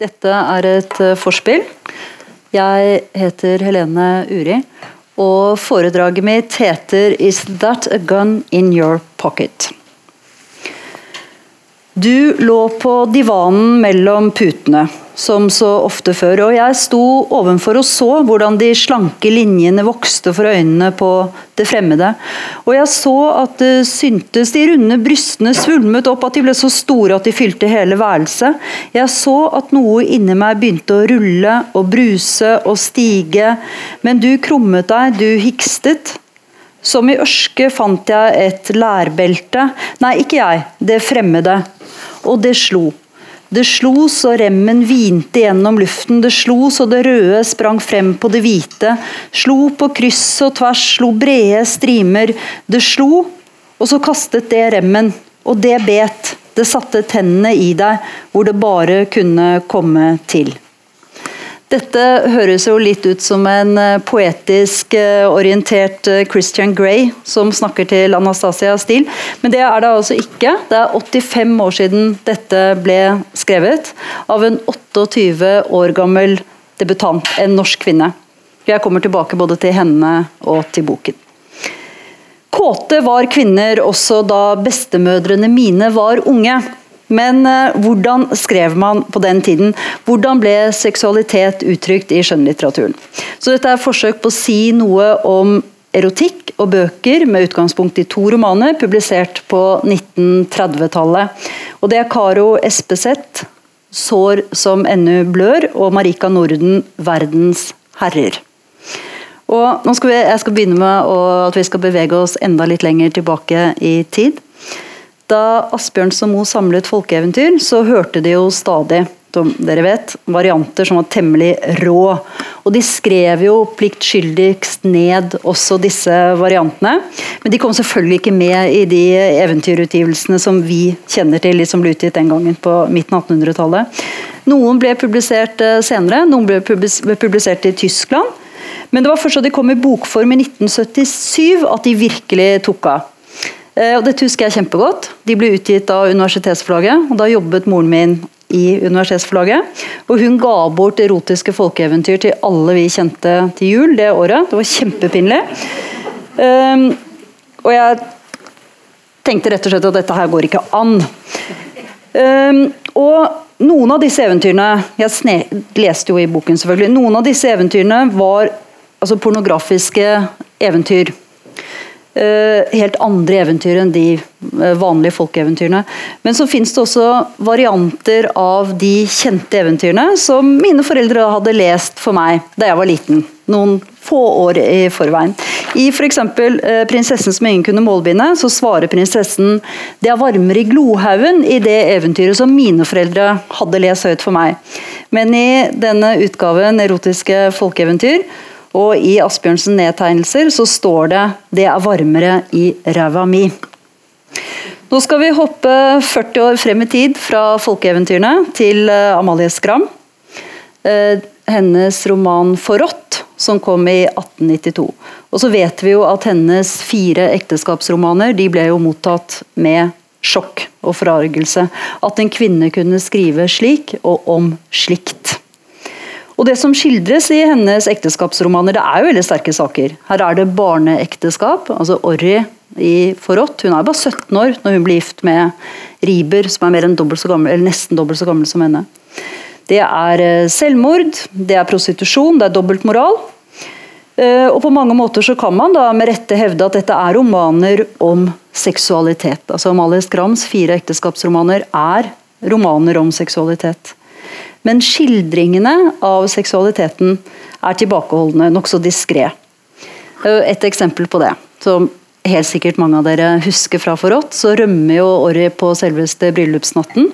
Dette er et eh, forspill. Jeg heter Helene Uri, og foredraget mitt heter 'Is that a gun in your pocket'? Du lå på divanen mellom putene som så ofte før. Og jeg sto ovenfor og så hvordan de slanke linjene vokste for øynene på det fremmede. Og jeg så at det syntes de runde brystene svulmet opp, at de ble så store at de fylte hele værelset. Jeg så at noe inni meg begynte å rulle og bruse og stige, men du krummet deg, du hikstet. Som i ørske fant jeg et lærbelte. Nei, ikke jeg, det fremmede. Og det slo. Det slo så remmen hvinte gjennom luften, det slo så det røde sprang frem på det hvite. Slo på kryss og tvers, slo brede strimer. Det slo, og så kastet det remmen. Og det bet. Det satte tennene i deg, hvor det bare kunne komme til. Dette høres jo litt ut som en eh, poetisk eh, orientert eh, Christian Grey som snakker til Anastasia Steele, men det er det altså ikke. Det er 85 år siden dette ble skrevet av en 28 år gammel debutant, en norsk kvinne. Jeg kommer tilbake både til henne og til boken. Kåte var kvinner også da bestemødrene mine var unge. Men eh, hvordan skrev man på den tiden? Hvordan ble seksualitet uttrykt i skjønnlitteraturen? Så dette er forsøk på å si noe om erotikk og bøker med utgangspunkt i to romaner publisert på 1930-tallet. Og det er Karo Espeseth, 'Sår som ennu blør', og Marika Norden, 'Verdens herrer'. Og nå skal vi, jeg skal begynne med å, at vi skal bevege oss enda litt lenger tilbake i tid. Da Asbjørnsen og Moe samlet folkeeventyr, så hørte de jo stadig som dere vet, varianter som var temmelig rå. Og de skrev jo pliktskyldigst ned også disse variantene. Men de kom selvfølgelig ikke med i de eventyrutgivelsene som vi kjenner til, de som ble utgitt den gangen på midten av 1800-tallet. Noen ble publisert eh, senere, noen ble publisert i Tyskland. Men det var først da de kom i bokform i 1977 at de virkelig tok av. Eh, og Dette husker jeg kjempegodt. De ble utgitt av Universitetsforlaget. og Da jobbet moren min i Universitetsforlaget. Og hun ga bort erotiske folkeeventyr til alle vi kjente til jul det året. Det var kjempepinlig. Um, og jeg tenkte rett og slett at dette her går ikke an. Um, og noen av disse eventyrene Jeg leste jo i boken, selvfølgelig. Noen av disse eventyrene var altså pornografiske eventyr. Eh, helt andre eventyr enn de eh, vanlige folkeeventyrene. Men så fins det også varianter av de kjente eventyrene som mine foreldre hadde lest for meg da jeg var liten. Noen få år i forveien. I f.eks. For eh, 'Prinsessen som ingen kunne målbinde' så svarer prinsessen 'Det er varmere i Glohaugen' i det eventyret som mine foreldre hadde lest høyt for meg. Men i denne utgaven, erotiske folkeeventyr, og i Asbjørnsen nedtegnelser så står det 'Det er varmere i ræva mi'. Nå skal vi hoppe 40 år frem i tid fra folkeeventyrene til eh, Amalie Skram. Eh, hennes roman 'Forrådt', som kom i 1892. Og så vet vi jo at hennes fire ekteskapsromaner de ble jo mottatt med sjokk og forargelse. At en kvinne kunne skrive slik og om slikt. Og Det som skildres i hennes ekteskapsromaner, det er jo veldig sterke saker. Her er det barneekteskap. altså Orry i forrådt. Hun er bare 17 år når hun blir gift med Riber, som er dobbelt gammel, nesten dobbelt så gammel som henne. Det er eh, selvmord, det er prostitusjon, det er dobbeltmoral. Eh, og på mange måter så kan man da med rette hevde at dette er romaner om seksualitet. Altså Amalie Skrams fire ekteskapsromaner er romaner om seksualitet. Men skildringene av seksualiteten er tilbakeholdne, nokså diskré. Et eksempel på det, som helt sikkert mange av dere husker fra forrådt, så rømmer jo Orry på selveste bryllupsnatten.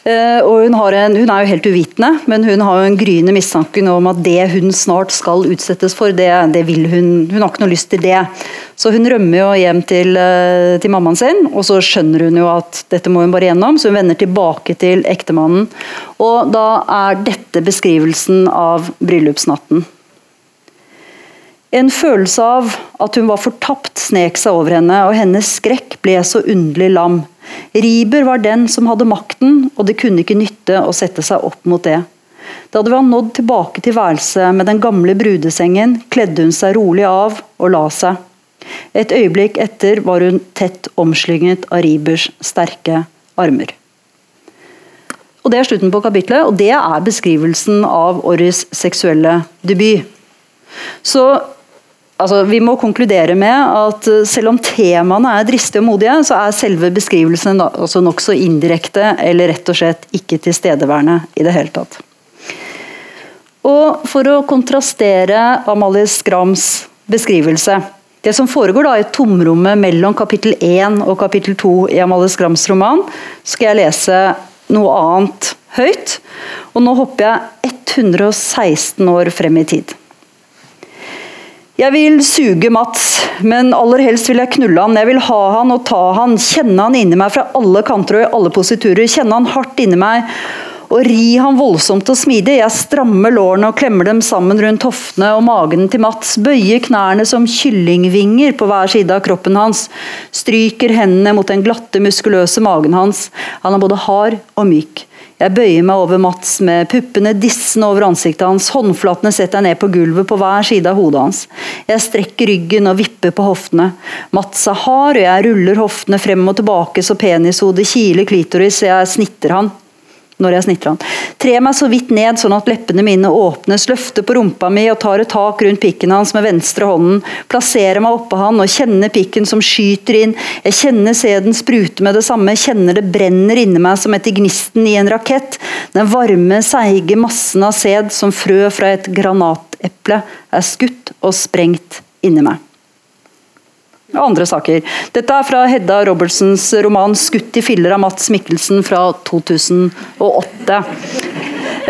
Eh, og hun, en, hun, er jo helt uvitende, men hun har jo en gryende mistanke om at det hun snart skal utsettes for, det, det vil hun Hun har ikke noe lyst til det. Så hun rømmer jo hjem til, eh, til, mammaen sin, og så skjønner hun jo at dette må hun bare gjennom, så hun vender tilbake til ektemannen. Og da er dette beskrivelsen av bryllupsnatten. En følelse av at hun var fortapt, snek seg over henne, og hennes skrekk ble så underlig lam. Riber var den som hadde makten, og det kunne ikke nytte å sette seg opp mot det. Da det var nådd tilbake til værelset med den gamle brudesengen, kledde hun seg rolig av og la seg. Et øyeblikk etter var hun tett omslynget av Ribers sterke armer. Og Det er slutten på kapitlet, og det er beskrivelsen av Orris seksuelle debut. Så altså, Vi må konkludere med at eh, selv om temaene er dristige og modige, så er selve beskrivelsen altså nokså indirekte eller rett og slett ikke tilstedeværende i det hele tatt. Og For å kontrastere Amalie Skrams beskrivelse Det som foregår da i tomrommet mellom kapittel 1 og kapittel 2 i Amalie Skrams roman, skal jeg lese noe annet høyt. Og nå hopper jeg 116 år frem i tid. Jeg vil suge Mats, men aller helst vil jeg knulle han. Jeg vil ha han og ta han, kjenne han inni meg fra alle kanter og i alle positurer. Kjenne han hardt inni meg og ri han voldsomt og smidig. Jeg strammer lårene og klemmer dem sammen rundt hoftene og magen til Mats. Bøyer knærne som kyllingvinger på hver side av kroppen hans. Stryker hendene mot den glatte, muskuløse magen hans. Han er både hard og myk. Jeg bøyer meg over Mats med puppene dissende over ansiktet hans. Håndflatene setter jeg ned på gulvet på hver side av hodet hans. Jeg strekker ryggen og vipper på hoftene. Mats er hard, og jeg ruller hoftene frem og tilbake så penishodet kiler klitoris, jeg snitter han når jeg snitter han. Trer meg så vidt ned sånn at leppene mine åpnes, løfter på rumpa mi og tar et tak rundt pikken hans med venstre hånden. Plasserer meg oppå han og kjenner pikken som skyter inn. Jeg kjenner sæden sprute med det samme, kjenner det brenner inni meg som etter gnisten i en rakett. Den varme, seige massen av sæd som frø fra et granateple er skutt og sprengt inni meg og andre saker. Dette er fra Hedda Robertsens roman 'Skutt i filler' av Mats Mikkelsen fra 2008.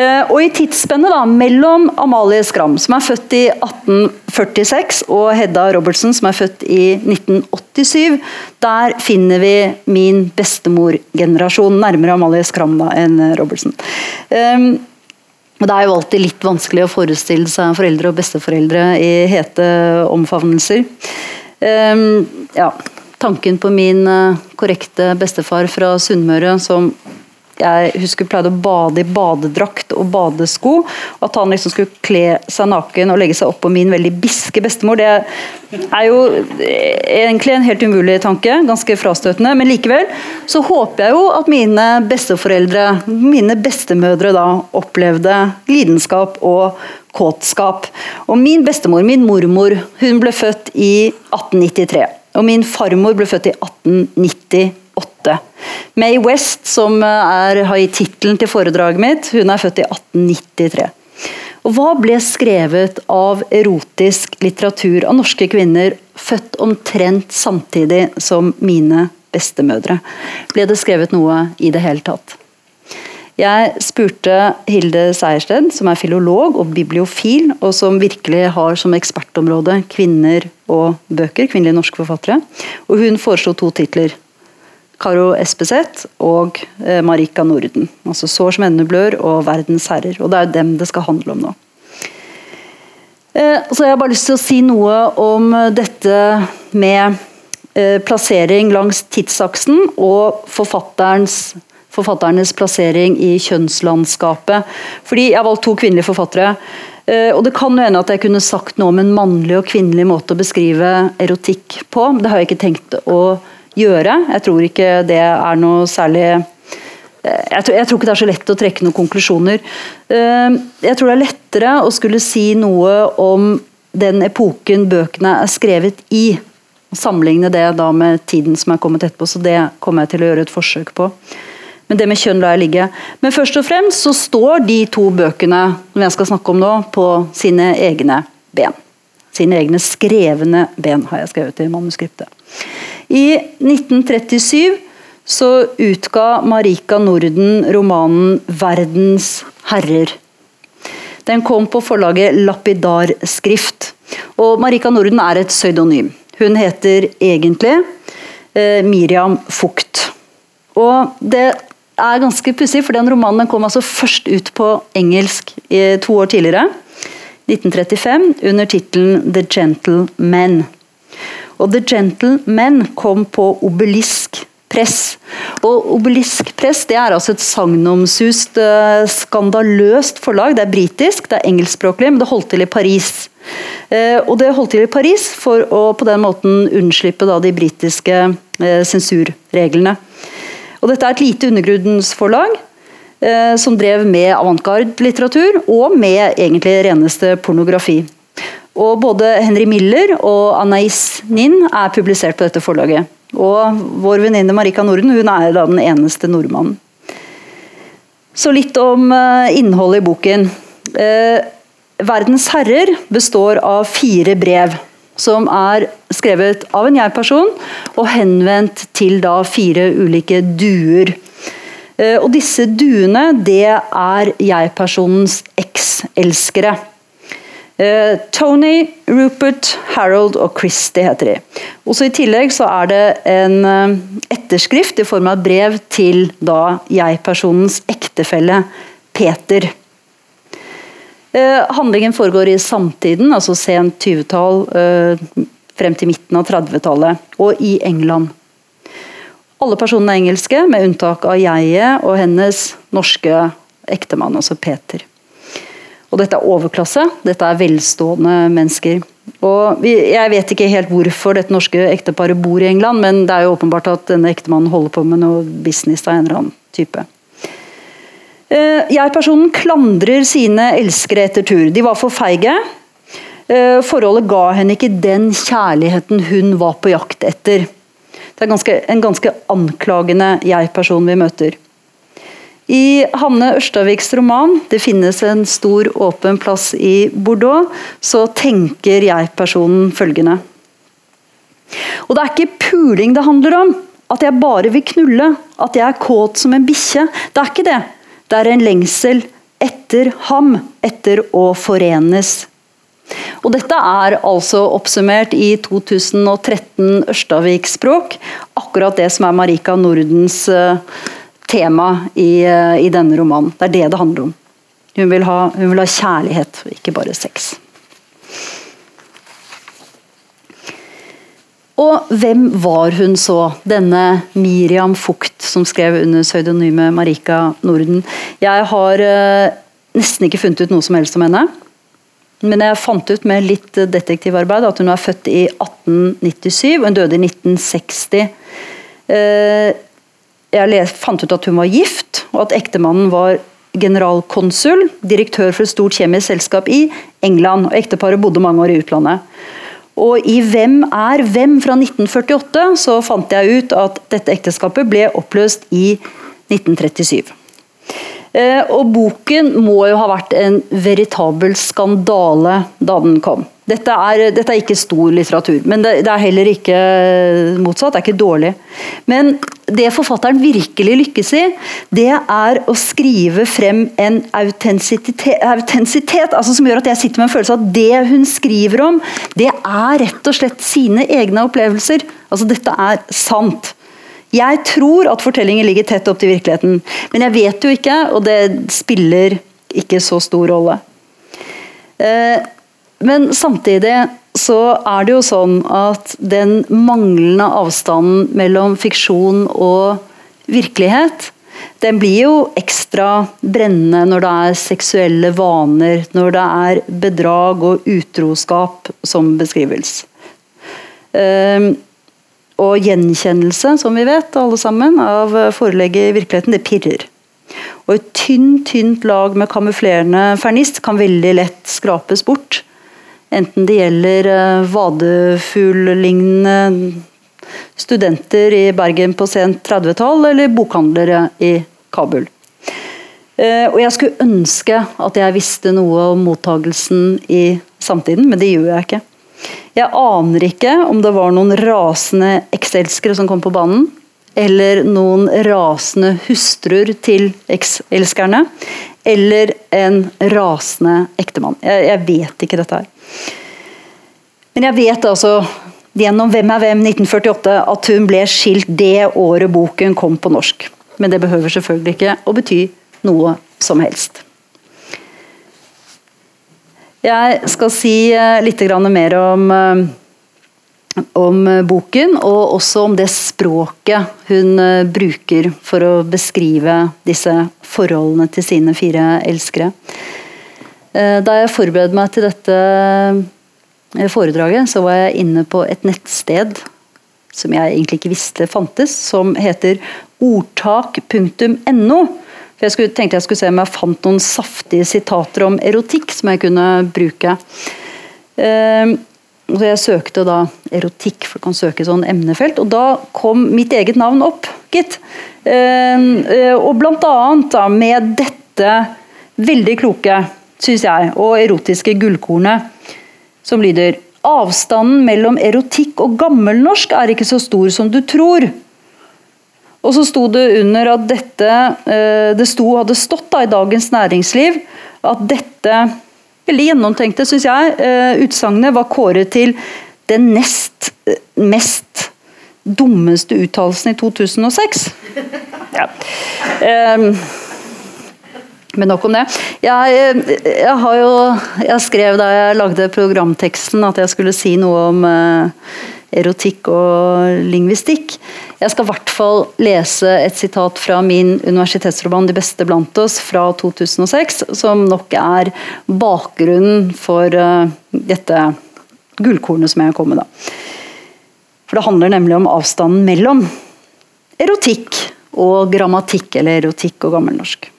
Eh, og I tidsspennet da, mellom Amalie Skram, som er født i 1846, og Hedda Robertsen, som er født i 1987, der finner vi min bestemorgenerasjon. Nærmere Amalie Skram da, enn Robertsen. Um, og Det er jo alltid litt vanskelig å forestille seg foreldre og besteforeldre i hete omfavnelser. Um, ja, tanken på min uh, korrekte bestefar fra Sunnmøre som jeg husker pleide å bade i badedrakt og badesko. og At han liksom skulle kle seg naken og legge seg oppå min veldig biske bestemor, det er jo egentlig en helt umulig tanke. Ganske frastøtende. Men likevel så håper jeg jo at mine besteforeldre, mine bestemødre, da opplevde lidenskap og kåtskap. Og min bestemor, min mormor, hun ble født i 1893. Og min farmor ble født i 1898. May West, som er, har gitt tittelen til foredraget mitt, hun er født i 1893. Og Hva ble skrevet av erotisk litteratur av norske kvinner født omtrent samtidig som mine bestemødre? Ble det skrevet noe i det hele tatt? Jeg spurte Hilde Seiersted, som er filolog og bibliofil, og som virkelig har som ekspertområde kvinner og bøker, kvinnelige norske forfattere. Og hun foreslo to titler. Karo Espeseth og eh, Marika Norden. Altså 'Sår som ennå blør' og 'Verdens herrer'. Og det er jo dem det skal handle om nå. Eh, så jeg har bare lyst til å si noe om dette med eh, plassering langs tidsaksen og forfatterens forfatternes plassering i kjønnslandskapet. Fordi Jeg har valgt to kvinnelige forfattere. Eh, og Det kan jo hende at jeg kunne sagt noe om en mannlig og kvinnelig måte å beskrive erotikk på. Det har jeg ikke tenkt å gjøre. Jeg tror ikke det er noe særlig eh, jeg tror, jeg tror, ikke det er så lett å trekke noen konklusjoner. Eh, jeg tror det er lettere å skulle si noe om den epoken bøkene er skrevet i. Sammenligne det da med tiden som er kommet etterpå, så det kommer jeg til å gjøre et forsøk på. Men det med kjønn lar jeg ligge. Men først og fremst så står de to bøkene som jeg skal snakke om nå, på sine egne ben. Sine egne skrevne ben, har jeg skrevet i manuskriptet. I 1937 så utga Marika Norden romanen 'Verdens herrer'. Den kom på forlaget Lapidar Skrift. Og Marika Norden er et pseudonym. Hun heter egentlig eh, Miriam Fugt. Og det er ganske pussig, for den romanen kom altså først ut på engelsk to år tidligere. 1935 under tittelen 'The Gentlemen'. Og 'The Gentlemen' kom på Obelisk press. Og Obelisk press det er altså et sagnomsust, uh, skandaløst forlag. Det er britisk, det er engelskspråklig, men det holdt til i Paris. Uh, og det holdt til i Paris for å på den måten unnslippe de britiske uh, sensurreglene. Og dette er et lite undergrunnsforlag som drev med avantgarde-litteratur og med egentlig reneste pornografi. Og både Henry Miller og Anais Nin er publisert på dette forlaget. Og vår venninne Marika Norden hun er da den eneste nordmannen. Så litt om eh, innholdet i boken. Eh, 'Verdens herrer' består av fire brev. Som er skrevet av en jeg-person og henvendt til da fire ulike duer. Eh, og disse duene, det er jeg-personens ekselskere. Eh, Tony, Rupert, Harold og Christy heter de. Også I tillegg så er det en eh, etterskrift i form av brev til da jeg-personens ektefelle Peter. Eh, handlingen foregår i samtiden, altså sent 20-tall frem til midten av 30-tallet, og i England. Alle personene er engelske, med unntak av jeget og hennes norske ektemann, altså Peter. Og dette er overklasse, dette er velstående mennesker. Og jeg vet ikke helt hvorfor dette norske ekteparet bor i England, men det er jo åpenbart at denne ektemannen holder på med noe business av en eller annen type. Eh, jeg-personen klandrer sine elskere etter tur. De var for feige. Eh, forholdet ga henne ikke den kjærligheten hun var på jakt etter. Det er ganske, en ganske anklagende jeg-person vi møter. I Hanne Ørstaviks roman 'Det finnes en stor åpen plass i Bordeaux', så tenker jeg-personen følgende. Og det er ikke puling det handler om. At jeg bare vil knulle. At jeg er kåt som en bikkje. Det er ikke det. Det er en lengsel etter ham. Etter å forenes. Og Dette er altså oppsummert i 2013 Ørstavik-språk. Akkurat det som er Marika Nordens uh, tema i, eh, i, denne romanen. Det er det det handler om. Hun vil, ha, hun vil ha kjærlighet, ikke bare sex. Og hvem var hun så, denne Miriam Fugt som skrev under pseudonymet Marika Norden? Jeg har eh, nesten ikke funnet ut noe som helst om henne. Men jeg fant ut med litt detektivarbeid at hun er født i 1897 og hun døde i 1960. Eh, jeg fant ut at hun var gift, og at ektemannen var generalkonsul, direktør for et stort kjemisk selskap i England. og Ekteparet bodde mange år i utlandet. Og i Hvem er hvem fra 1948 så fant jeg ut at dette ekteskapet ble oppløst i 1937. Eh, og boken må jo ha vært en veritabel skandale da den kom. Dette er, dette er, ikke stor litteratur, men det, det, er heller ikke motsatt. Det er ikke dårlig. Men det forfatteren virkelig lykkes i, det er å skrive frem en autentisitet, altså som gjør at jeg sitter med en følelse av at det hun skriver om, det er rett og slett sine egne opplevelser. Altså Dette er sant. Jeg tror at fortellingen ligger tett opp til virkeligheten, men jeg vet jo ikke, og det spiller ikke så stor rolle. Eh, men samtidig så er det jo sånn at den manglende avstanden mellom fiksjon og virkelighet, den blir jo ekstra brennende når det er seksuelle vaner, når det er bedrag og utroskap som beskrives. Um, og gjenkjennelse, som vi vet alle sammen, av forelegget i virkeligheten, det pirrer. Og et tynt, tynt lag med kamuflerende fernist kan veldig lett skrapes bort. Enten det gjelder uh, vadefugl-lignende studenter i Bergen på sent 30-tall, eller bokhandlere i Kabul. Uh, og jeg skulle ønske at jeg visste noe om mottagelsen i samtiden, men det gjør jeg ikke. Jeg aner ikke om det var noen rasende ekselskere som kom på banen, eller noen rasende hustruer til ekselskerne, eller en rasende ektemann. Jeg, jeg vet ikke dette her. Men jeg vet altså gjennom Hvem er hvem 1948 at hun ble skilt det året boken kom på norsk. Men det behøver selvfølgelig ikke å bety noe som helst. Jeg skal si litt mer om, om boken, og også om det språket hun bruker for å beskrive disse forholdene til sine fire elskere. Da jeg forberedte meg til dette foredraget, så var jeg inne på et nettsted som jeg egentlig ikke visste fantes, som heter ordtak.no. For Jeg skulle, tenkte jeg skulle se om jeg fant noen saftige sitater om erotikk som jeg kunne bruke. Uh, så Jeg søkte da erotikk, for du kan søke sånn emnefelt. Og da kom mitt eget navn opp, gitt. Og blant annet da, med dette veldig kloke, syns jeg, og erotiske gullkornet, som lyder Avstanden mellom erotikk og gammelnorsk er ikke så stor som du tror. Og så sto det under at dette eh, Det sto, hadde stått da i Dagens Næringsliv at dette veldig gjennomtenkte, syns jeg, eh, utsagnet var kåret til den nest eh, mest dummeste uttalelsen i 2006. Ja. Um, men nok om det. Jeg, jeg, har jo Jeg skrev da jeg lagde programteksten at jeg skulle si noe om uh, erotikk og lingvistikk. Jeg skal i hvert fall lese et sitat fra min universitetsroman 'De beste blant oss' fra 2006, som nok er bakgrunnen for uh, dette gullkornet som jeg kom med. da. For det handler nemlig om avstanden mellom erotikk og grammatikk, eller erotikk og gammelnorsk.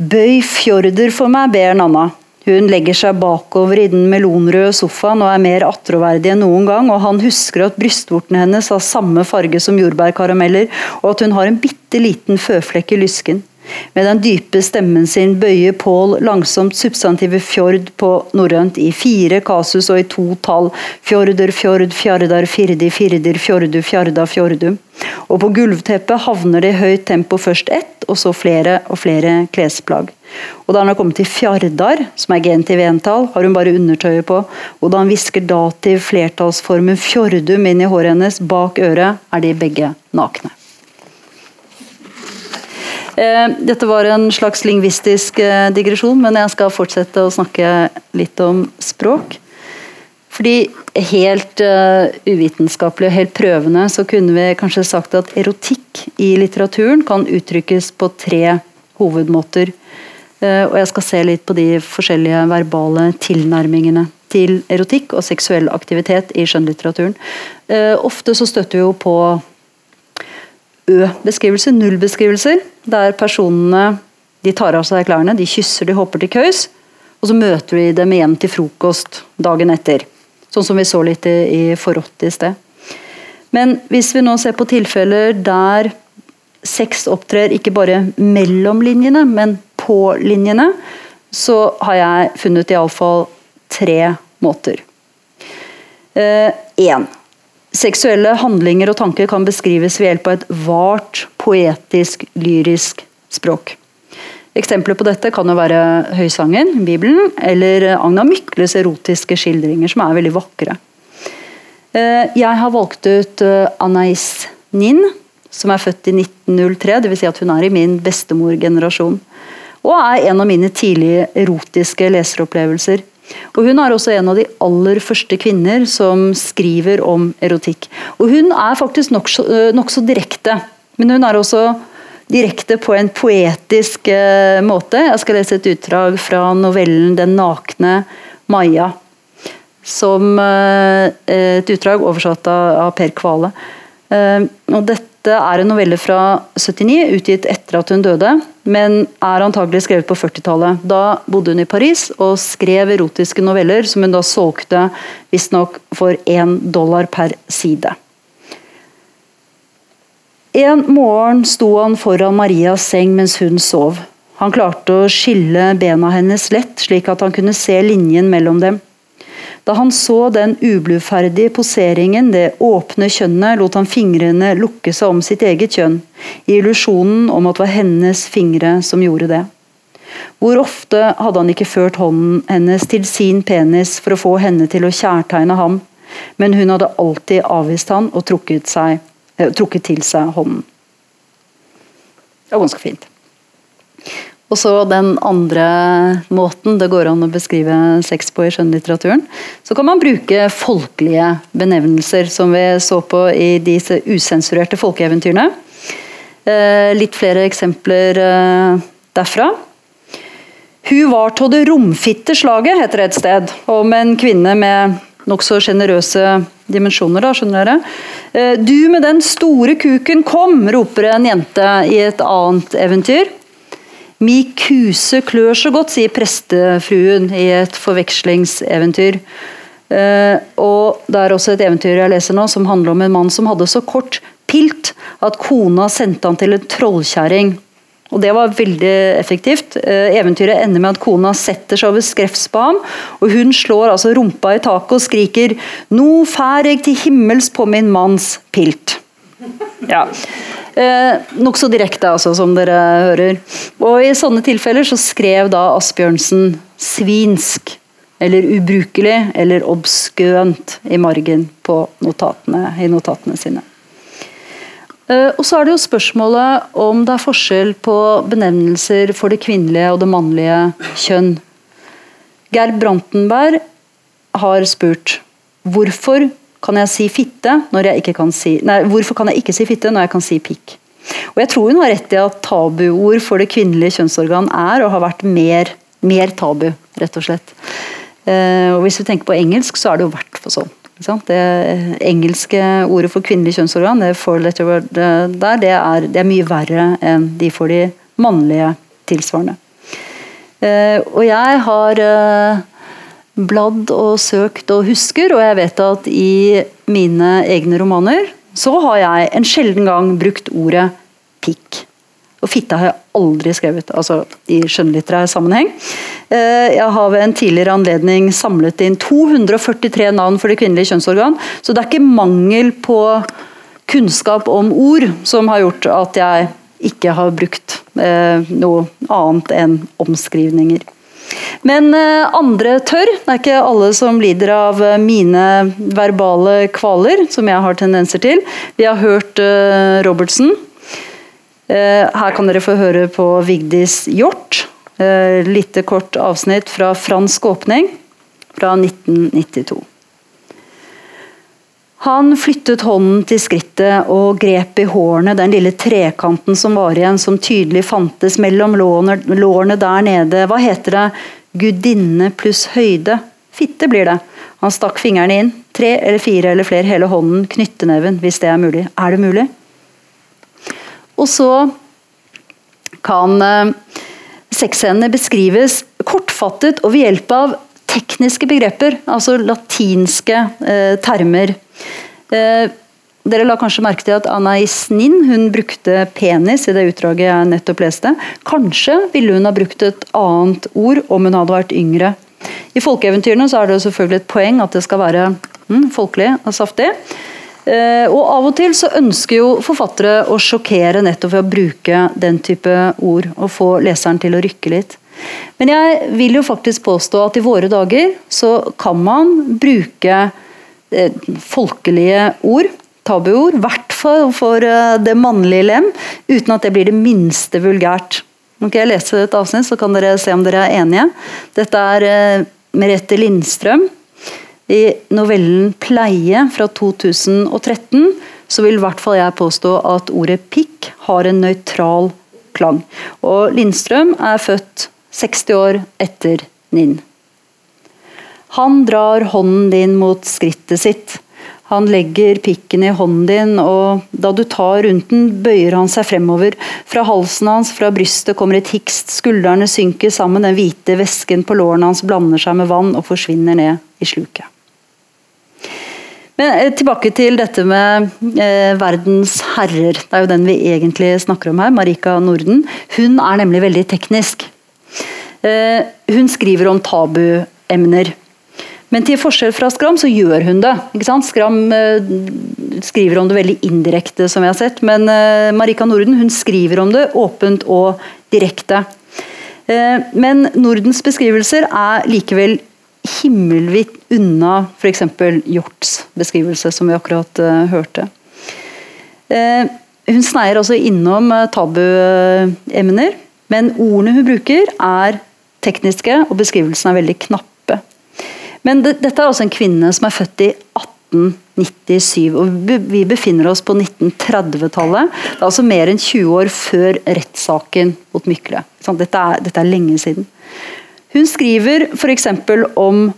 Bøy fjorder for meg, ber Nanna. Hun legger seg bakover i den melonrøde sofaen og er mer attråverdig enn noen gang, og han husker at brystvortene hennes har samme farge som jordbærkarameller, og at hun har en bitte liten føflekk i lysken. Med den dype stemmen sin bøyer Pål langsomt substantivet fjord på norrønt i fire kasus og i to tall. Fjorder, fjord, fjardar, firdi, firdir, fjordu, fjarda, fjordu. Og på gulvteppet havner det i høyt tempo først ett, og så flere og flere klesplagg. Og Da han har kommet til fjardar, som er genitiv entall, har hun bare undertøyet på. Og da han hvisker dativ flertallsformen fjordum inn i håret hennes bak øret, er de begge nakne. Eh, dette var en slags lingvistisk eh, digresjon, men jeg skal fortsette å snakke litt om språk. Fordi helt uh, uvitenskapelig og helt prøvende så kunne vi kanskje sagt at erotikk i litteraturen kan uttrykkes på tre hovedmåter. Og jeg skal se litt på de forskjellige verbale tilnærmingene til erotikk og seksuell aktivitet i skjønnlitteraturen. Ofte så støtter vi jo på Ø-beskrivelser, nullbeskrivelser, der personene de tar av seg klærne, de kysser, de hopper til køys, og så møter vi dem igjen til frokost dagen etter. Sånn som vi så litt i, i Forrådt i sted. Men hvis vi nå ser på tilfeller der sex opptrer ikke bare mellom linjene, men på linjene, så har jeg funnet iallfall tre måter. Én. Eh, Seksuelle handlinger og tanker kan beskrives ved hjelp av et vart, poetisk, lyrisk språk. Eksempler på dette kan jo være Høysangen, Bibelen, eller Agna Mykles erotiske skildringer, som er veldig vakre. Eh, jeg har valgt ut eh, Anais Nin, som er født i 1903, dvs. Si at hun er i min bestemorgenerasjon. Og er en av mine tidlige erotiske leseropplevelser. Og Hun er også en av de aller første kvinner som skriver om erotikk. Og Hun er faktisk nokså eh, nok direkte, men hun er også direkte på en poetisk eh, måte. Jeg skal lese et utdrag fra novellen 'Den nakne Maja'. Som eh, et utdrag oversatt av, av Per Kvale. Eh, og dette dette er en novelle fra 79, utgitt etter at hun døde, men er antagelig skrevet på 40-tallet. Da bodde hun i Paris og skrev erotiske noveller som hun da solgte visstnok for én dollar per side. En morgen sto han foran Marias seng mens hun sov. Han klarte å skille bena hennes lett, slik at han kunne se linjen mellom dem. Da han så den ubluferdige poseringen, det åpne kjønnet, lot han fingrene lukke seg om sitt eget kjønn, i illusjonen om at det var hennes fingre som gjorde det. Hvor ofte hadde han ikke ført hånden hennes til sin penis for å få henne til å kjærtegne ham, men hun hadde alltid avvist han og trukket, seg, eh, trukket til seg hånden. Det var ganske fint. Og så den andre måten det går an å beskrive sex på i skjønnlitteraturen. Så kan man bruke folkelige benevnelser, som vi så på i disse usensurerte folkeeventyrene. Eh, litt flere eksempler eh, derfra. Hun var av det romfitte slaget, heter det et sted, om en kvinne med nokså sjenerøse dimensjoner, da, skjønner dere. Eh, du med den store kuken, kom! roper en jente i et annet eventyr. Mi kuse klør så godt, sier prestefruen i et forvekslingseventyr. Uh, og Det er også et eventyr jeg leser nå som handler om en mann som hadde så kort pilt at kona sendte han til en trollkjerring. Og Det var veldig effektivt. Uh, eventyret ender med at kona setter seg over skrevs på ham, og hun slår altså rumpa i taket og skriker 'Nå fær jeg til himmels på min manns pilt'. Ja. Eh, Nokså direkte, altså, som dere hører. Og I sånne tilfeller så skrev da Asbjørnsen svinsk, eller ubrukelig, eller obskønt i margen på notatene, i notatene sine. Eh, og så er det jo spørsmålet om det er forskjell på benevnelser for det kvinnelige og det mannlige kjønn. Gerd Brantenberg har spurt hvorfor kan jeg si fitte når jeg ikke kan si Nei, hvorfor kan jeg ikke si fitte når jeg kan si pikk? Og jeg tror hun har rett i at tabuord for det kvinnelige kjønnsorgan er og har vært mer, mer tabu, rett og slett. Eh, og Hvis vi tenker på engelsk, så er det jo hvert for sånn. Det engelske ordet for kvinnelig kjønnsorgan, det four letter word der, det er, det er, mye verre enn de for de mannlige tilsvarende. Uh, og jeg har uh, bladd og søkt og husker, og jeg vet at i mine egne romaner så har jeg en sjelden gang brukt ordet pikk. Og fitte har jeg aldri skrevet, altså i skjønnlitterær sammenheng. Eh, jeg har ved en tidligere anledning samlet inn 243 navn for det kvinnelige kjønnsorgan, så det er ikke mangel på kunnskap om ord som har gjort at jeg ikke har brukt eh, noe annet enn omskrivninger. Men eh, andre tør. Det er ikke alle som lider av eh, mine verbale kvaler, som jeg har tendenser til. Vi har hørt eh, Robertsen. Her kan dere få høre på Vigdis Hjort. Lite kort avsnitt fra fransk åpning fra 1992. Han flyttet hånden til skrittet og grep i hårene den lille trekanten som var igjen, som tydelig fantes mellom lårene der nede. Hva heter det? Gudinne pluss høyde. Fitte blir det. Han stakk fingrene inn. Tre eller fire eller flere hele hånden. Knytteneven, hvis det er mulig. Er det mulig? Og så kan eh, beskrives kortfattet og ved hjelp av tekniske begreper, altså latinske eh, termer. Eh, dere la kanskje merke til at Anais Nin hun brukte penis i det utdraget jeg nettopp leste. Kanskje ville hun ha brukt et annet ord om hun hadde vært yngre. I folkeeventyrene så er det selvfølgelig et poeng at det skal være mm, folkelig og saftig. Eh, og Av og til så ønsker jo forfattere å sjokkere nettopp ved å bruke den type ord, og få leseren til å rykke litt. Men jeg vil jo faktisk påstå at i våre dager så kan man bruke folkelige ord, tabuord, i hvert fall for eh, det mannlige lem, uten at det blir det minste vulgært. Kan jeg lese et avsnitt, så kan dere se om dere er enige. Dette er eh, Merete Lindstrøm. I novellen 'Pleie' fra 2013 så vil i hvert fall jeg påstå at ordet 'pikk' har en nøytral klang. Og Lindstrøm er født 60 år etter Ninn. Han drar hånden din mot skrittet sitt. Han legger pikken i hånden din, og da du tar rundt den, bøyer han seg fremover. Fra halsen hans, fra brystet, kommer et hikst, skuldrene synker sammen, den hvite væsken på lårene hans blander seg med vann og forsvinner ned i sluket. Men eh, Tilbake til dette med eh, verdens herrer. Det er jo den vi egentlig snakker om her, Marika Norden. Hun er nemlig veldig teknisk. Eh, hun skriver om tabuemner. Men til forskjell fra Skram så gjør hun det. Skram eh, skriver om det veldig indirekte, som jeg har sett. Men eh, Marika Norden hun skriver om det åpent og direkte. Eh, men Nordens beskrivelser er likevel himmelvidt unna f.eks. Hjorts beskrivelse, som vi akkurat hørte. Hun sneier også innom tabuemner. Men ordene hun bruker, er tekniske, og beskrivelsen er veldig knappe. Men det, dette er også en kvinne som er født i 1897, og vi befinner oss på 1930-tallet. Det er altså mer enn 20 år før rettssaken mot Mykle. Dette er, dette er lenge siden. Hun skriver f.eks. om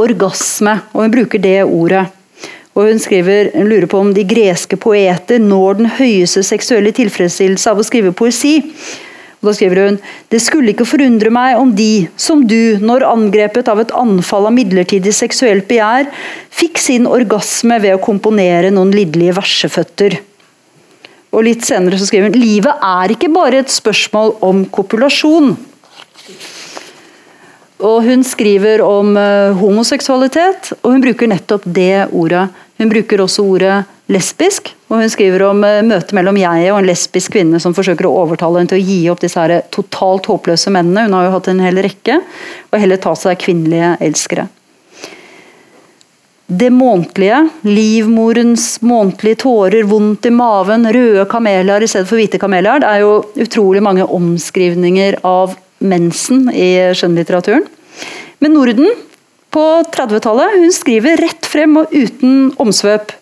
orgasme, og hun bruker det ordet. Og hun, skriver, hun lurer på om de greske poeter når den høyeste seksuelle tilfredsstillelse av å skrive poesi. Og da skriver hun Det skulle ikke forundre meg om de, som du, når angrepet av et anfall av midlertidig seksuelt begjær, fikk sin orgasme ved å komponere noen lidderlige verseføtter. Og litt senere så skriver hun livet er ikke bare et spørsmål om kopulasjon. Og Hun skriver om uh, homoseksualitet, og hun bruker nettopp det ordet. Hun bruker også ordet lesbisk, og hun skriver om uh, møtet mellom jeg og en lesbisk kvinne som forsøker å overtale henne til å gi opp disse her totalt håpløse mennene. Hun har jo hatt en hel rekke, og heller ta seg kvinnelige elskere. Det månedlige, livmorens månedlige tårer, vondt i maven, røde kameler i stedet for hvite kameler. Det er jo utrolig mange omskrivninger av mensen i skjønnlitteraturen. Men Norden på 30-tallet hun skriver rett frem og uten omsvøp.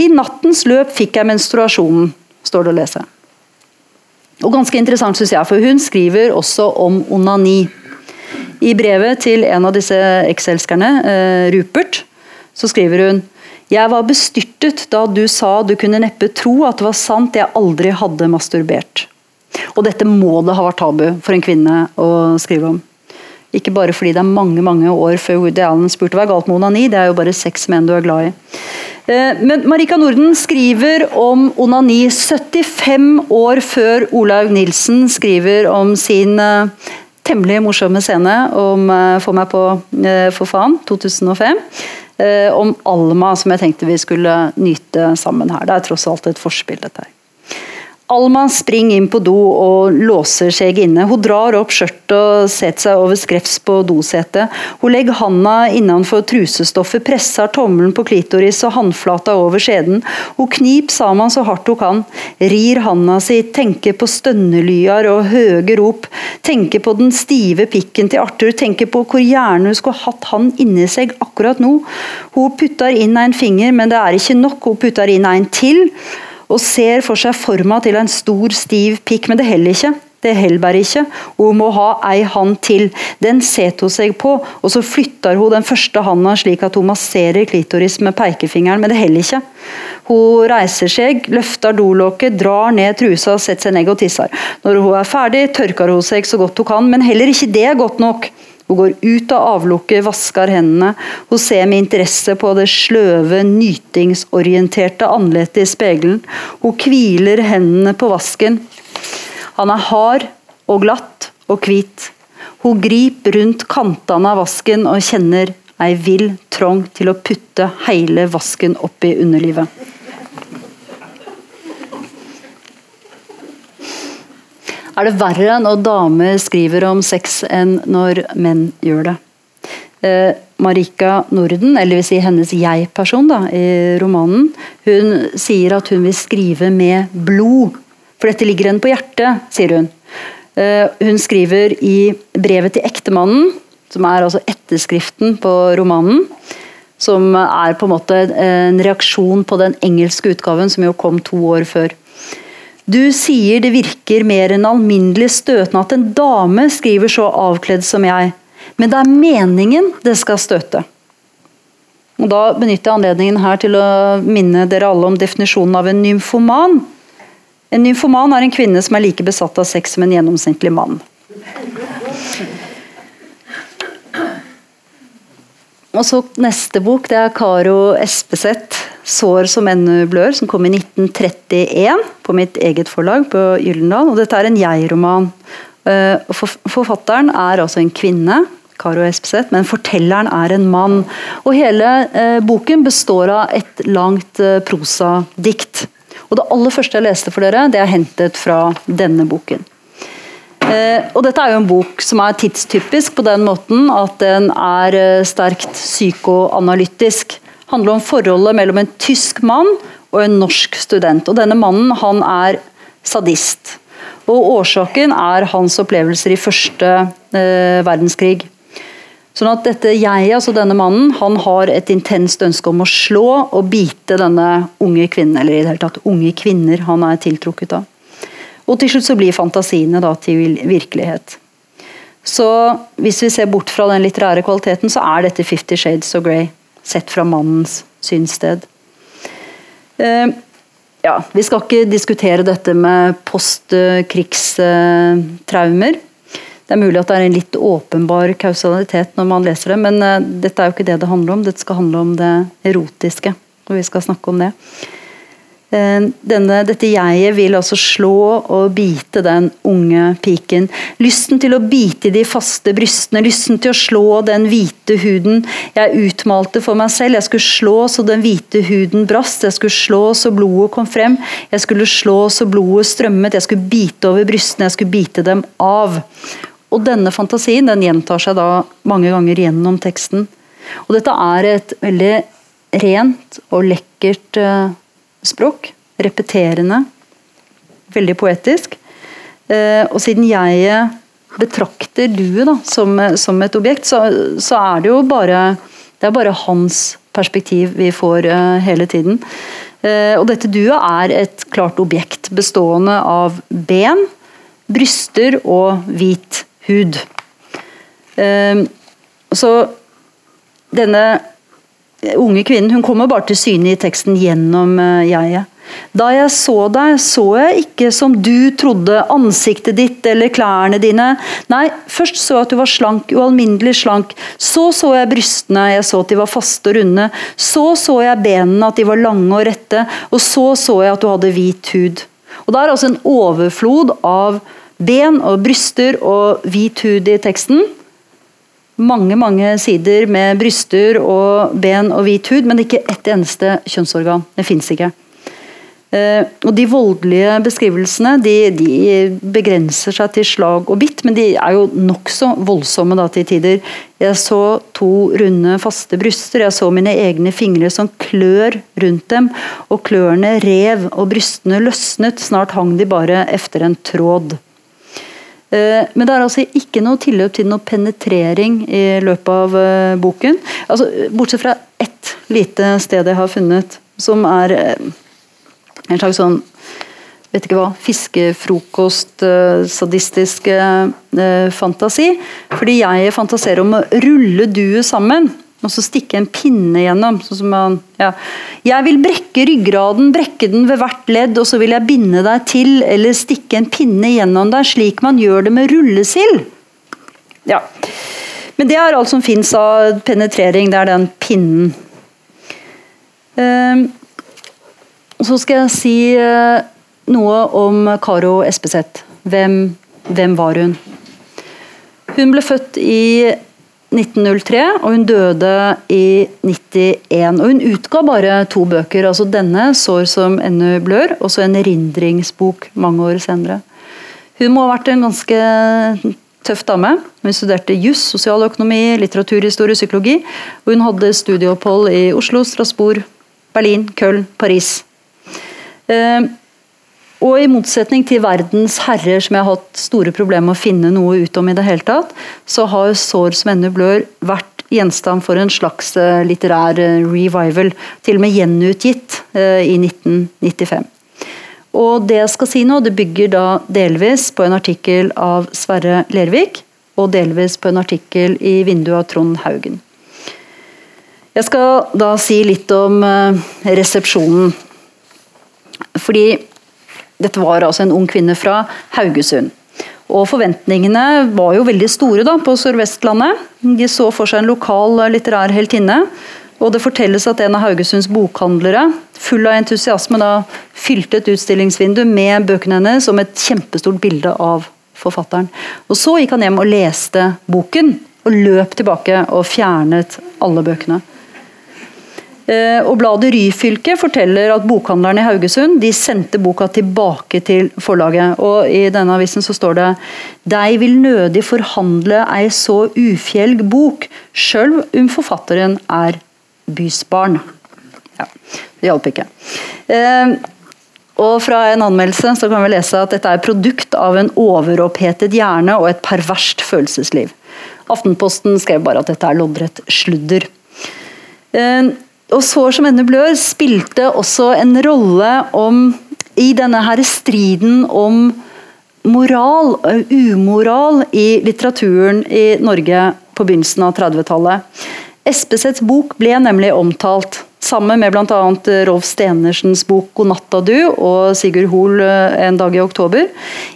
I nattens løp fikk jeg menstruasjonen, står det å lese. Og ganske interessant synes jeg, for Hun skriver også om onani. I brevet til en av disse ekselskerne, eh, Rupert, så skriver hun jeg var bestyrtet da du sa du kunne neppe tro at det var sant jeg aldri hadde masturbert. Og dette må det ha vært tabu for en kvinne å skrive om. Ikke bare fordi det er mange mange år før Woody Allen spurte hva er galt med onani, det er jo bare seks menn du er glad i. Eh, men Marika Norden skriver om onani 75 år før Olaug Nilsen skriver om sin eh, temmelig morsomme scene om eh, Få meg på for faen, 2005. Om Alma, som jeg tenkte vi skulle nyte sammen her. Det er tross alt et forspill, dette her. Alma springer inn på do og låser seg inne. Hun drar opp skjørtet og setter seg over skrevs på dosetet. Hun legger handa innenfor trusestoffet, presser tommelen på klitoris og håndflata over skjeden. Hun kniper sammen så hardt hun kan, rir handa si, tenker på stønnelyer og høye rop. Tenker på den stive pikken til Arthur, tenker på hvor gjerne hun skulle hatt han inni seg akkurat nå. Hun putter inn en finger, men det er ikke nok. Hun putter inn en til og ser for seg forma til en stor, stiv pikk, men det heller ikke. Det heller bare ikke. Hun må ha ei hand til. Den setter hun seg på, og så flytter hun den første handa slik at hun masserer klitoris med pekefingeren, men det heller ikke. Hun reiser seg, løfter dolokket, drar ned trusa, setter seg ned og tisser. Når hun er ferdig, tørker hun seg så godt hun kan, men heller ikke det er godt nok. Hun går ut av avlukket, vasker hendene. Hun ser med interesse på det sløve, nytingsorienterte andletet i speilet. Hun hviler hendene på vasken. Han er hard og glatt og hvit. Hun griper rundt kantene av vasken og kjenner ei vill trong til å putte hele vasken opp i underlivet. Er det verre når damer skriver om sex enn når menn gjør det. Eh, Marika Norden, eller vil si hennes jeg-person i romanen, hun sier at hun vil skrive med blod. For dette ligger henne på hjertet, sier hun. Eh, hun skriver i brevet til ektemannen, som er altså etterskriften på romanen, som er på en måte en reaksjon på den engelske utgaven som jo kom to år før. Du sier det virker mer enn alminnelig støtende at en dame skriver så avkledd som jeg, men det er meningen det skal støte. Og Da benytter jeg anledningen her til å minne dere alle om definisjonen av en nymfoman. En nymfoman er en kvinne som er like besatt av sex som en gjennomsnittlig mann. Og så Neste bok det er Karo Espeseth 'Sår som ennå blør', som kom i 1931 på mitt eget forlag på Gyllendal. Og dette er en jeg-roman. Eh, forfatteren er altså en kvinne, Karo Espeseth, men fortelleren er en mann. Og hele eh, boken består av et langt eh, prosadikt. Og det aller første jeg leste for dere, det er hentet fra denne boken. Eh, og dette er jo en bok som er tidstypisk på den måten at den er eh, sterkt psykoanalytisk. Handler om forholdet mellom en tysk mann og en norsk student. Og denne mannen han er sadist. Og årsaken er hans opplevelser i første eh, verdenskrig. Sånn at dette jeg, altså denne mannen, han har et intenst ønske om å slå og bite denne unge kvinnen, eller i det hele tatt unge kvinner han er tiltrukket av. Og til slutt så blir fantasiene da til virkelighet. Så hvis vi ser bort fra den litterære kvaliteten, så er dette 'Fifty Shades of Grey', sett fra mannens synssted. Eh, ja, Vi skal ikke diskutere dette med postkrigstraumer. Det er mulig at det er en litt åpenbar kausalitet når man leser det, men eh, dette er jo ikke det det handler om. Dette skal handle om det erotiske, og vi skal snakke om det. Eh, denne, dette jeget vil altså slå og bite den unge piken. Lysten til å bite de faste brystene, lysten til å slå den hvite huden. Jeg utmalte for meg selv, jeg skulle slå så den hvite huden brast, jeg skulle slå så blodet kom frem, jeg skulle slå så blodet strømmet, jeg skulle bite over brystene, jeg skulle bite dem av. Og denne fantasien den gjentar seg da mange ganger gjennom teksten. Og dette er et veldig rent og lekkert uh, språk. Repeterende. Veldig poetisk. Eh, og siden jeg betrakter duet som, som, et objekt, så, så, er det jo bare det er bare hans perspektiv vi får uh, hele tiden. Uh, og dette duet er et klart objekt bestående av ben, bryster og hvit hud. Så denne unge kvinnen hun kommer bare til syne i teksten gjennom uh, jeget. Da jeg så deg, så jeg ikke som du trodde, ansiktet ditt eller klærne dine. Nei, først så jeg at du var slank, ualminnelig slank. Så så jeg brystene, jeg så at de var faste og runde. Så så jeg benene, at de var lange og rette. Og så så jeg at du hadde hvit hud. Og Det er altså en overflod av ben og bryster og hvit hud i teksten mange mange sider med bryster og ben og hvit hud, men ikke ett eneste kjønnsorgan. Det fins ikke. Uh, og De voldelige beskrivelsene de, de, begrenser seg til slag og bitt, men de er jo nokså voldsomme da til tider. Jeg så to runde, faste bryster, jeg så mine egne fingre som klør rundt dem. Og klørne rev og brystene løsnet, snart hang de bare efter en tråd. Eh, men det er altså ikke noe tilløp til noe penetrering i løpet av eh, boken. Altså, bortsett fra ett lite sted jeg har funnet, som er eh, en slags sånn vet ikke hva, fiskefrokost, sadistisk fantasi. Fordi jeg fantaserer om å rulle duet sammen og så stikke en pinne gjennom. Sånn man, ja. Jeg vil brekke ryggraden, brekke den ved hvert ledd, og så vil jeg binde deg til eller stikke en pinne gjennom deg, slik man gjør det med rullesild. Ja. Men det er alt som fins av penetrering. Det er den pinnen. Uh, så skal jeg si uh, noe om Karo Espeseth. Hvem, hvem var hun? Hun ble født i 1903, og hun døde i 91. Og hun utga bare to bøker. altså Denne, 'Sår som ennå blør', og så en erindringsbok mange år senere. Hun må ha vært en ganske tøff dame. Hun studerte juss, sosialøkonomi, litteraturhistorie, psykologi. Og hun hadde studieopphold i Oslo, Strasbourg, Berlin, Köln, Paris. Eh, og i motsetning til verdens herrer, som jeg har hatt store problemer med å finne noe ut om i det hele tatt, så har 'Sår som ennå blør' vært gjenstand for en slags eh, litterær eh, revival. Til og med gjenutgitt eh, i 1995. Og det jeg skal si nå, det bygger da delvis på en artikkel av Sverre Lervik, og delvis på en artikkel i vinduet av Trond Haugen. Jeg skal da si litt om resepsjonen. Fordi dette var altså en ung kvinne fra Haugesund. Og Forventningene var jo veldig store da, på Sør-Vestlandet. De så for seg en lokal litterær heltinne. Og det fortelles at en av Haugesunds bokhandlere full av entusiasme da fylte et utstillingsvindu med bøkene hennes som et kjempestort bilde av forfatteren. Og Så gikk han hjem og leste boken, og løp tilbake og fjernet alle bøkene. Eh, og Bladet Ryfylke forteller at bokhandlerne i Haugesund de sendte boka tilbake til forlaget. og I denne avisen så står det «Dei vil nødig forhandle ei så ufjelg bok, sjøl om forfatteren er bysbarn». Ja, det hjalp ikke. Eh, Og fra en anmeldelse så kan vi lese at dette er produkt av en overopphetet hjerne og et perverst følelsesliv. Aftenposten skrev bare at dette er loddrett sludder. Og 'Sår som ender blør' spilte også en rolle om, i denne her striden om moral, umoral, i litteraturen i Norge på begynnelsen av 30-tallet. Espesets bok ble nemlig omtalt, sammen med bl.a. Rolf Stenersens bok 'God natta du' og Sigurd Hoel eh, 'En dag i oktober',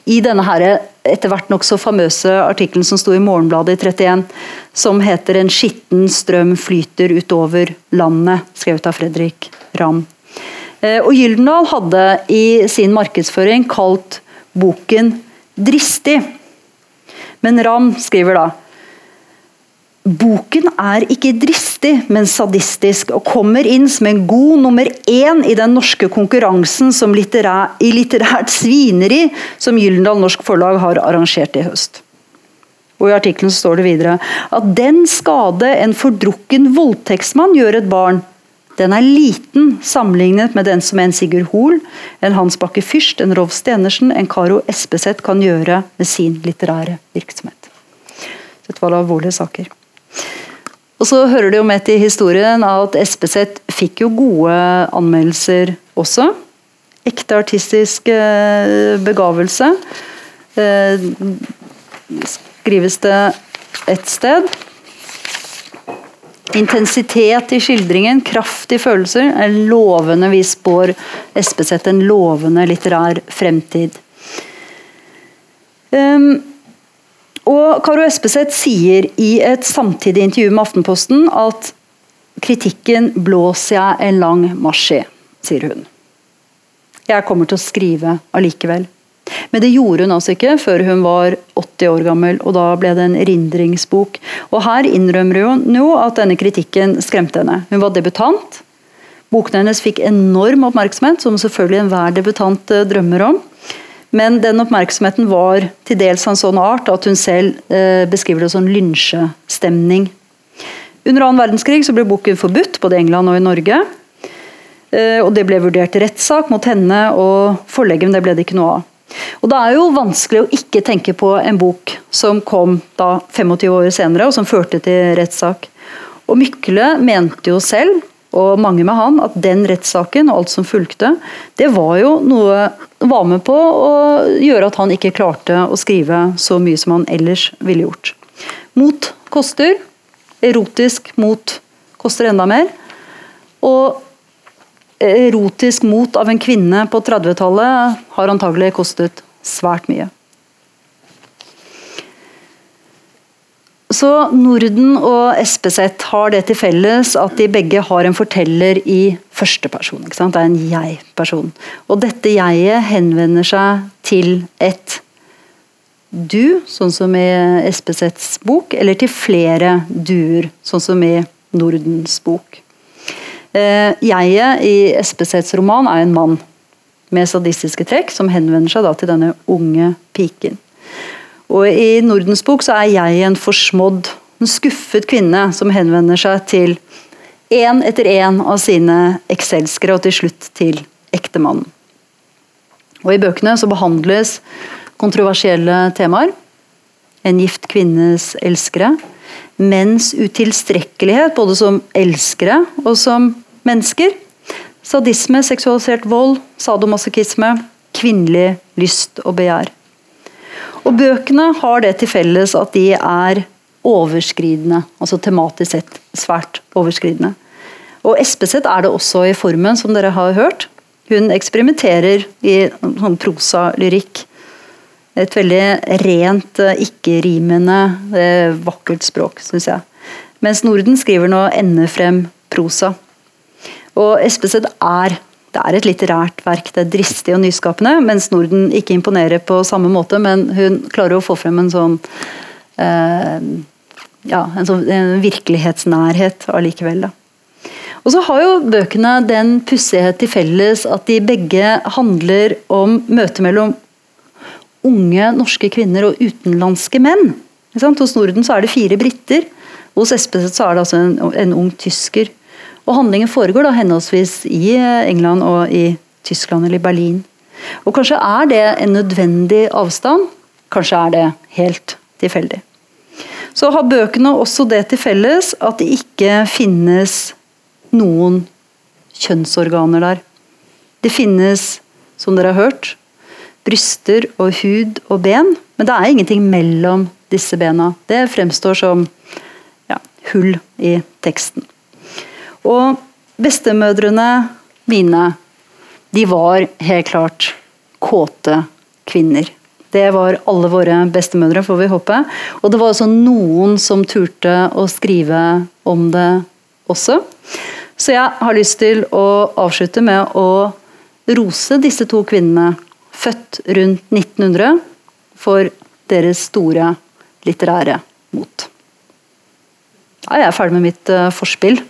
i denne her etter hvert nokså famøse artikkelen som sto i Morgenbladet i 31, som heter 'En skitten strøm flyter utover landet', skrevet av Fredrik Ramm. Eh, og Gyldendal hadde i sin markedsføring kalt boken 'dristig'. Men Ramm skriver da Boken er ikke dristig, men sadistisk, og kommer inn som en god nummer én i den norske konkurransen litterær, i litterært svineri som Gyldendal Norsk Forlag har arrangert i høst. Og I artikkelen står det videre at den skade en fordrukken voldtektsmann gjør et barn, den er liten sammenlignet med den som en Sigurd Hoel, en Hans Bakke Fyrst, en Rolf Stenersen, en Karo Espeseth kan gjøre med sin litterære virksomhet. Dette var alvorlige saker. Og så hører det jo med til historien at Espeseth fikk jo gode anmeldelser også. Ekte artistisk eh, begavelse. Eh, skrives det et sted. Intensitet i skildringen, kraft i følelser, er lovende vi spår Espeseth en lovende litterær fremtid. Um, og Karo Espeseth sier i et samtidig intervju med Aftenposten at kritikken blåser jeg en lang marsj i, sier hun. Jeg kommer til å skrive allikevel. Men det gjorde hun altså ikke før hun var 80 år gammel, og da ble det en erindringsbok. Og her innrømmer hun nå at denne kritikken skremte henne. Hun var debutant. Boken hennes fikk enorm oppmerksomhet, som selvfølgelig enhver debutant eh, drømmer om. Men den oppmerksomheten var til dels av en sånn art at hun selv eh, beskriver det som lynsjestemning. Under annen verdenskrig ble boken forbudt, både i England og i Norge. Eh, og Det ble vurdert rettssak mot henne og forlegget, men det ble det ikke noe av. Og Det er jo vanskelig å ikke tenke på en bok som kom da 25 år senere, og som førte til rettssak. Og Mykle mente jo selv og mange med han, at den rettssaken og alt som fulgte, det var jo noe var med på å gjøre at han ikke klarte å skrive så mye som han ellers ville gjort. Mot koster. Erotisk mot koster enda mer. Og erotisk mot av en kvinne på 30-tallet har antagelig kostet svært mye. Så Norden og SPZ har det til felles at de begge har en forteller i første person. Det er en jeg-person. Og dette jeget henvender seg til et du, sånn som i SPZs bok, eller til flere duer, sånn som i Nordens bok. Eh, jeget i SPZs roman er en mann med sadistiske trekk, som henvender seg til denne unge piken. Og I Nordens bok så er jeg en forsmådd, en skuffet kvinne som henvender seg til én etter én av sine ekselskere, og til slutt til ektemannen. Og I bøkene så behandles kontroversielle temaer. En gift kvinnes elskere. Menns utilstrekkelighet, både som elskere og som mennesker. Sadisme, seksualisert vold, sadomasochisme, kvinnelig lyst og begjær. Og Bøkene har det til felles at de er overskridende, altså tematisk sett svært overskridende. Og Espeseth er det også i formen, som dere har hørt. Hun eksperimenterer i sånn prosalyrikk. Et veldig rent, ikke-rimende, eh, vakkert språk, syns jeg. Mens Norden skriver nå endefrem prosa. Og Espeseth er det er et litterært verk. Det er dristig og nyskapende, mens Norden ikke imponerer på samme måte, men hun klarer å få frem en sånn eh, ja, en sånn virkelighetsnærhet allikevel. Og så har jo bøkene den pussighet til felles at de begge handler om møtet mellom unge norske kvinner og utenlandske menn. Hos Norden så er det fire briter. Hos Espeseth så er det altså en, en ung tysker. Og Handlingen foregår da henholdsvis i England og i Tyskland eller i Berlin. Og kanskje er det en nødvendig avstand, kanskje er det helt tilfeldig. Så har bøkene også det til felles at det ikke finnes noen kjønnsorganer der. Det finnes, som dere har hørt, bryster og hud og ben, men det er ingenting mellom disse bena. Det fremstår som ja, hull i teksten. Og bestemødrene mine de var helt klart kåte kvinner. Det var alle våre bestemødre, får vi håpe. Og det var også noen som turte å skrive om det også. Så jeg har lyst til å avslutte med å rose disse to kvinnene, født rundt 1900, for deres store litterære mot. Da er jeg ferdig med mitt uh, forspill.